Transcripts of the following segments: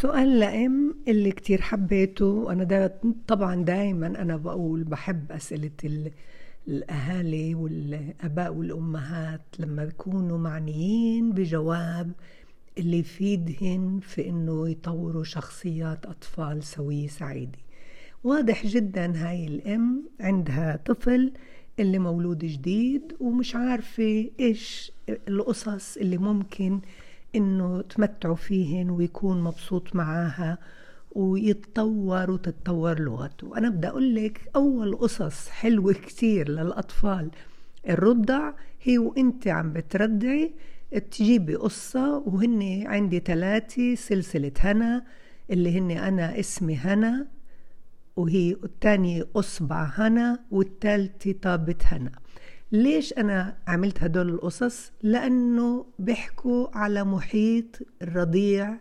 سؤال لأم اللي كتير حبيته وأنا دا طبعا دايما أنا بقول بحب أسئلة ال- الأهالي والآباء والأمهات لما بيكونوا معنيين بجواب اللي يفيدهن في إنه يطوروا شخصيات أطفال سوية سعيدة. واضح جدا هاي الأم عندها طفل اللي مولود جديد ومش عارفة إيش القصص اللي ممكن إنه تمتعوا فيهن ويكون مبسوط معاها ويتطور وتتطور لغته. أنا بدي أقول لك أول قصص حلوة كتير للأطفال. الرضع هي وانت عم بترضعي تجيبي قصة وهن عندي ثلاثة سلسلة هنا اللي هن أنا اسمي هنا وهي الثانية أصبع هنا والثالثة طابة هنا. ليش أنا عملت هدول القصص؟ لأنه بيحكوا على محيط الرضيع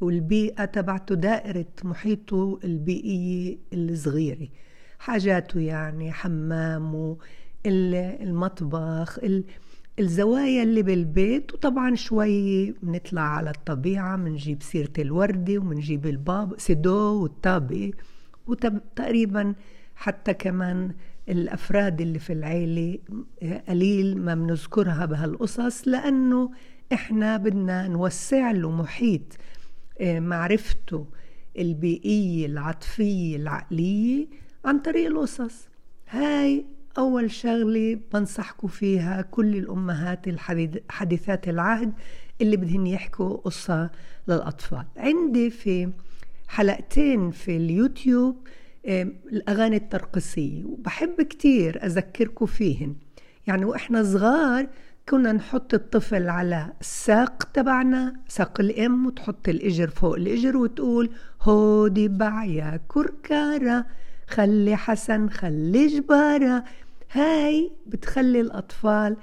والبيئة تبعته دائرة محيطه البيئية الصغيرة حاجاته يعني حمامه ال- المطبخ ال- الزوايا اللي بالبيت وطبعا شوي بنطلع على الطبيعة بنجيب سيرة الوردة وبنجيب الباب سيدو والطابة وتقريبا حتى كمان الأفراد اللي في العيلة قليل ما بنذكرها بهالقصص لأنه إحنا بدنا نوسع له محيط آه، معرفته البيئية العاطفية العقلية عن طريق القصص. هاي أول شغلة بنصحكم فيها كل الأمهات الحديث- حديثات العهد اللي بدهن يحكوا قصة للأطفال. عندي في حلقتين في اليوتيوب الأغاني الترقصية. وبحب كتير أذكركم فيهن. يعني وإحنا صغار كنا نحط الطفل على الساق تبعنا ساق الأم وتحط الإجر فوق الإجر وتقول هودي بعيا كركارة خلي حسن خلي جبارة. هاي بتخلي الأطفال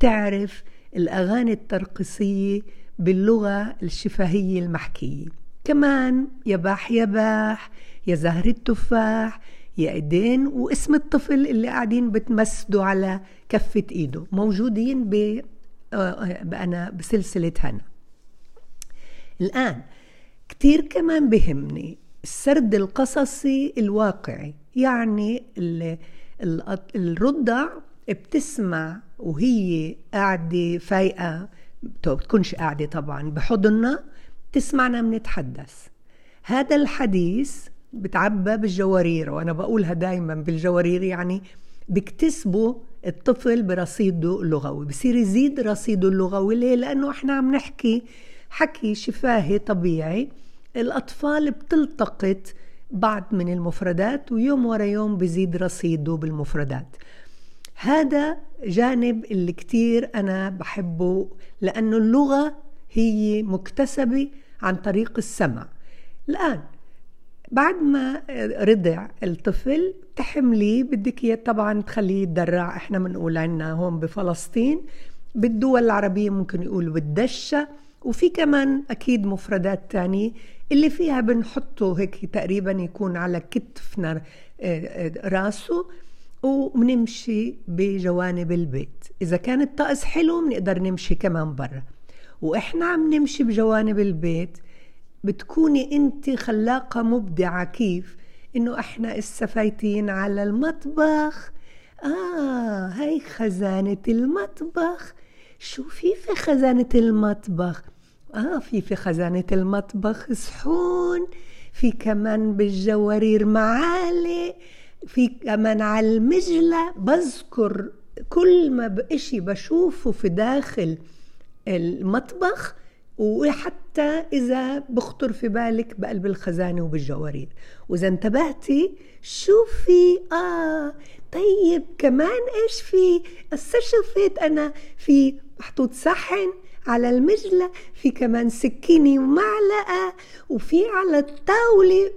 تعرف الأغاني الترقصية باللغة الشفهية المحكية. كمان يباح يباح يا زهر التفاح يا إيدين واسم الطفل اللي قاعدين بتمسدوا على كفة إيده موجودين ب آه، بأنا بسلسلة هنا. الآن كتير كمان بهمني السرد القصصي الواقعي يعني ال- ال- الرضع بتسمع وهي قاعدة فايقة بتكونش قاعدة طبعا بحضننا تسمعنا بنتحدث هذا الحديث بتعبى بالجوارير وأنا بقولها دايما بالجوارير يعني بيكتسبوا الطفل برصيده اللغوي بصير يزيد رصيده اللغوي. ليه؟ لأنه إحنا عم نحكي حكي شفاهي طبيعي. الأطفال بتلتقط بعض من المفردات ويوم ورا يوم بزيد رصيده بالمفردات. هذا جانب اللي كتير أنا بحبه لأنه اللغة هي مكتسبة عن طريق السمع الآن بعد ما رضع الطفل تحمليه بدك إياه طبعا تخليه يتدرع. إحنا بنقول عنا هون بفلسطين. بالدول العربية ممكن يقولوا بالدشة. وفي كمان أكيد مفردات تانية اللي فيها بنحطه هيك تقريبا يكون على كتفنا آه، آه، راسه. وبنمشي بجوانب البيت. إذا كان الطقس حلو بنقدر نمشي كمان برا. وإحنا عم نمشي بجوانب البيت بتكوني أنت خلاقة مبدعة. كيف؟ إنه إحنا السفايتين على المطبخ. آه هاي خزانة المطبخ. شو في في خزانة المطبخ؟ آه في في خزانة المطبخ صحون في كمان بالجوارير معالق في كمان على المجلة. بذكر كل ما بإشي بشوفه في داخل المطبخ وحتى إذا بخطر في بالك بقلب الخزانة وبالجوارير وإذا انتبهتي شوفي آه طيب كمان إيش في هسه شفت أنا في محطوط صحن على المجلة في كمان سكينة ومعلقة وفي على الطاولة.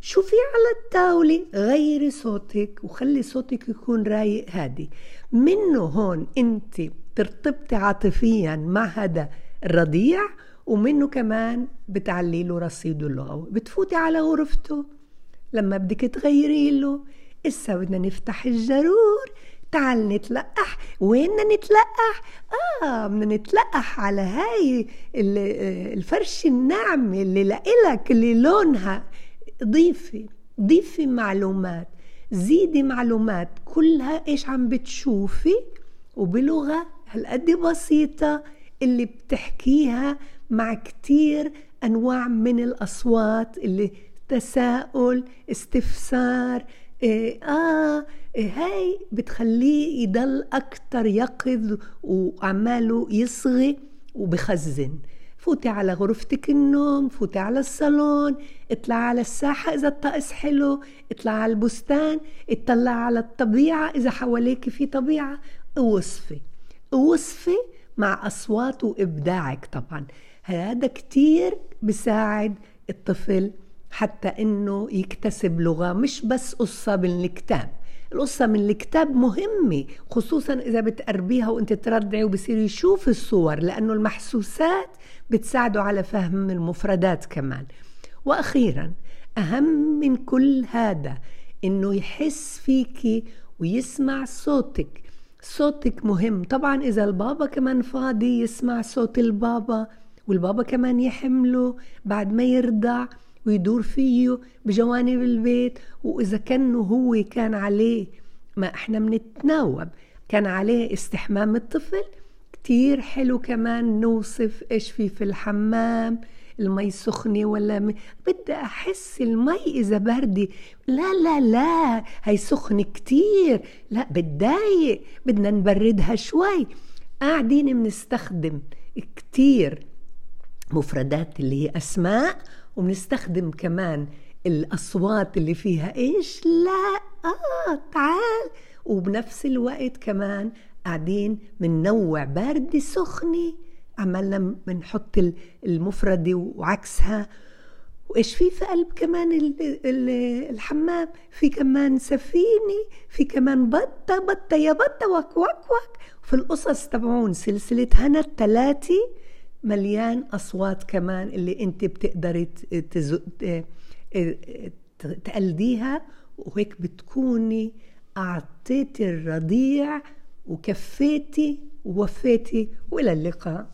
شو في على الطاولة غيري صوتك وخلي صوتك يكون رايق هادي منه هون انت ترتبطي عاطفيا مع هذا الرضيع ومنه كمان بتعلي له رصيده اللغوي بتفوتي على غرفته. لما بدك تغيري له إسا بدنا نفتح الجرور. تعال نتلقح. وين نتلقح؟ آه بدنا نتلقح على هاي الفرشة الناعمة اللي لإلك اللي لونها ضيفي. ضيفي معلومات. زيدي معلومات. كلها إيش عم بتشوفي؟ وبلغة هالقد بسيطة اللي بتحكيها مع كتير أنواع من الأصوات اللي تساؤل استفسار إيه آه إيه هاي بتخليه يضل أكتر يقظ وعماله يصغي وبخزن. فوتي على غرفتك النوم فوتي على الصالون اطلع على الساحة إذا الطقس حلو اطلع على البستان اطلع على الطبيعة إذا حواليك في طبيعة وصفي. وصفي مع أصوات وإبداعك طبعا. هذا كتير بساعد الطفل حتى إنه يكتسب لغة مش بس قصة من الكتاب. القصة من الكتاب مهمة خصوصا إذا بتقربيها وأنت تردعي وبصير يشوف الصور لأنه المحسوسات بتساعده على فهم المفردات كمان. وأخيرا أهم من كل هذا إنه يحس فيكي ويسمع صوتك. صوتك مهم. طبعا إذا البابا كمان فاضي يسمع صوت البابا والبابا كمان يحمله بعد ما يرضع ويدور فيه بجوانب البيت. وإذا كان هو كان عليه ما إحنا بنتناوب كان عليه استحمام الطفل كتير حلو كمان نوصف إيش في في الحمام. المي سخنة ولا م... بدي أحس المي إذا باردة لا لا لا هي سخنة كتير. لا بتضايق. بدنا نبردها شوي. قاعدين بنستخدم كتير مفردات اللي هي أسماء وبنستخدم كمان الأصوات اللي فيها إيش؟ لا آه تعال. وبنفس الوقت كمان قاعدين بننوع باردة سخنة. عمالنا بنحط المفردة وعكسها. وإيش في في قلب كمان الحمام؟ في كمان سفينة في كمان بطة بطة يا بطة وك وك وك. في القصص تبعون سلسلة هنا الثلاثة مليان أصوات كمان اللي أنت بتقدري تقلديها. وهيك بتكوني أعطيتي الرضيع وكفيتي ووفيتي وإلى اللقاء.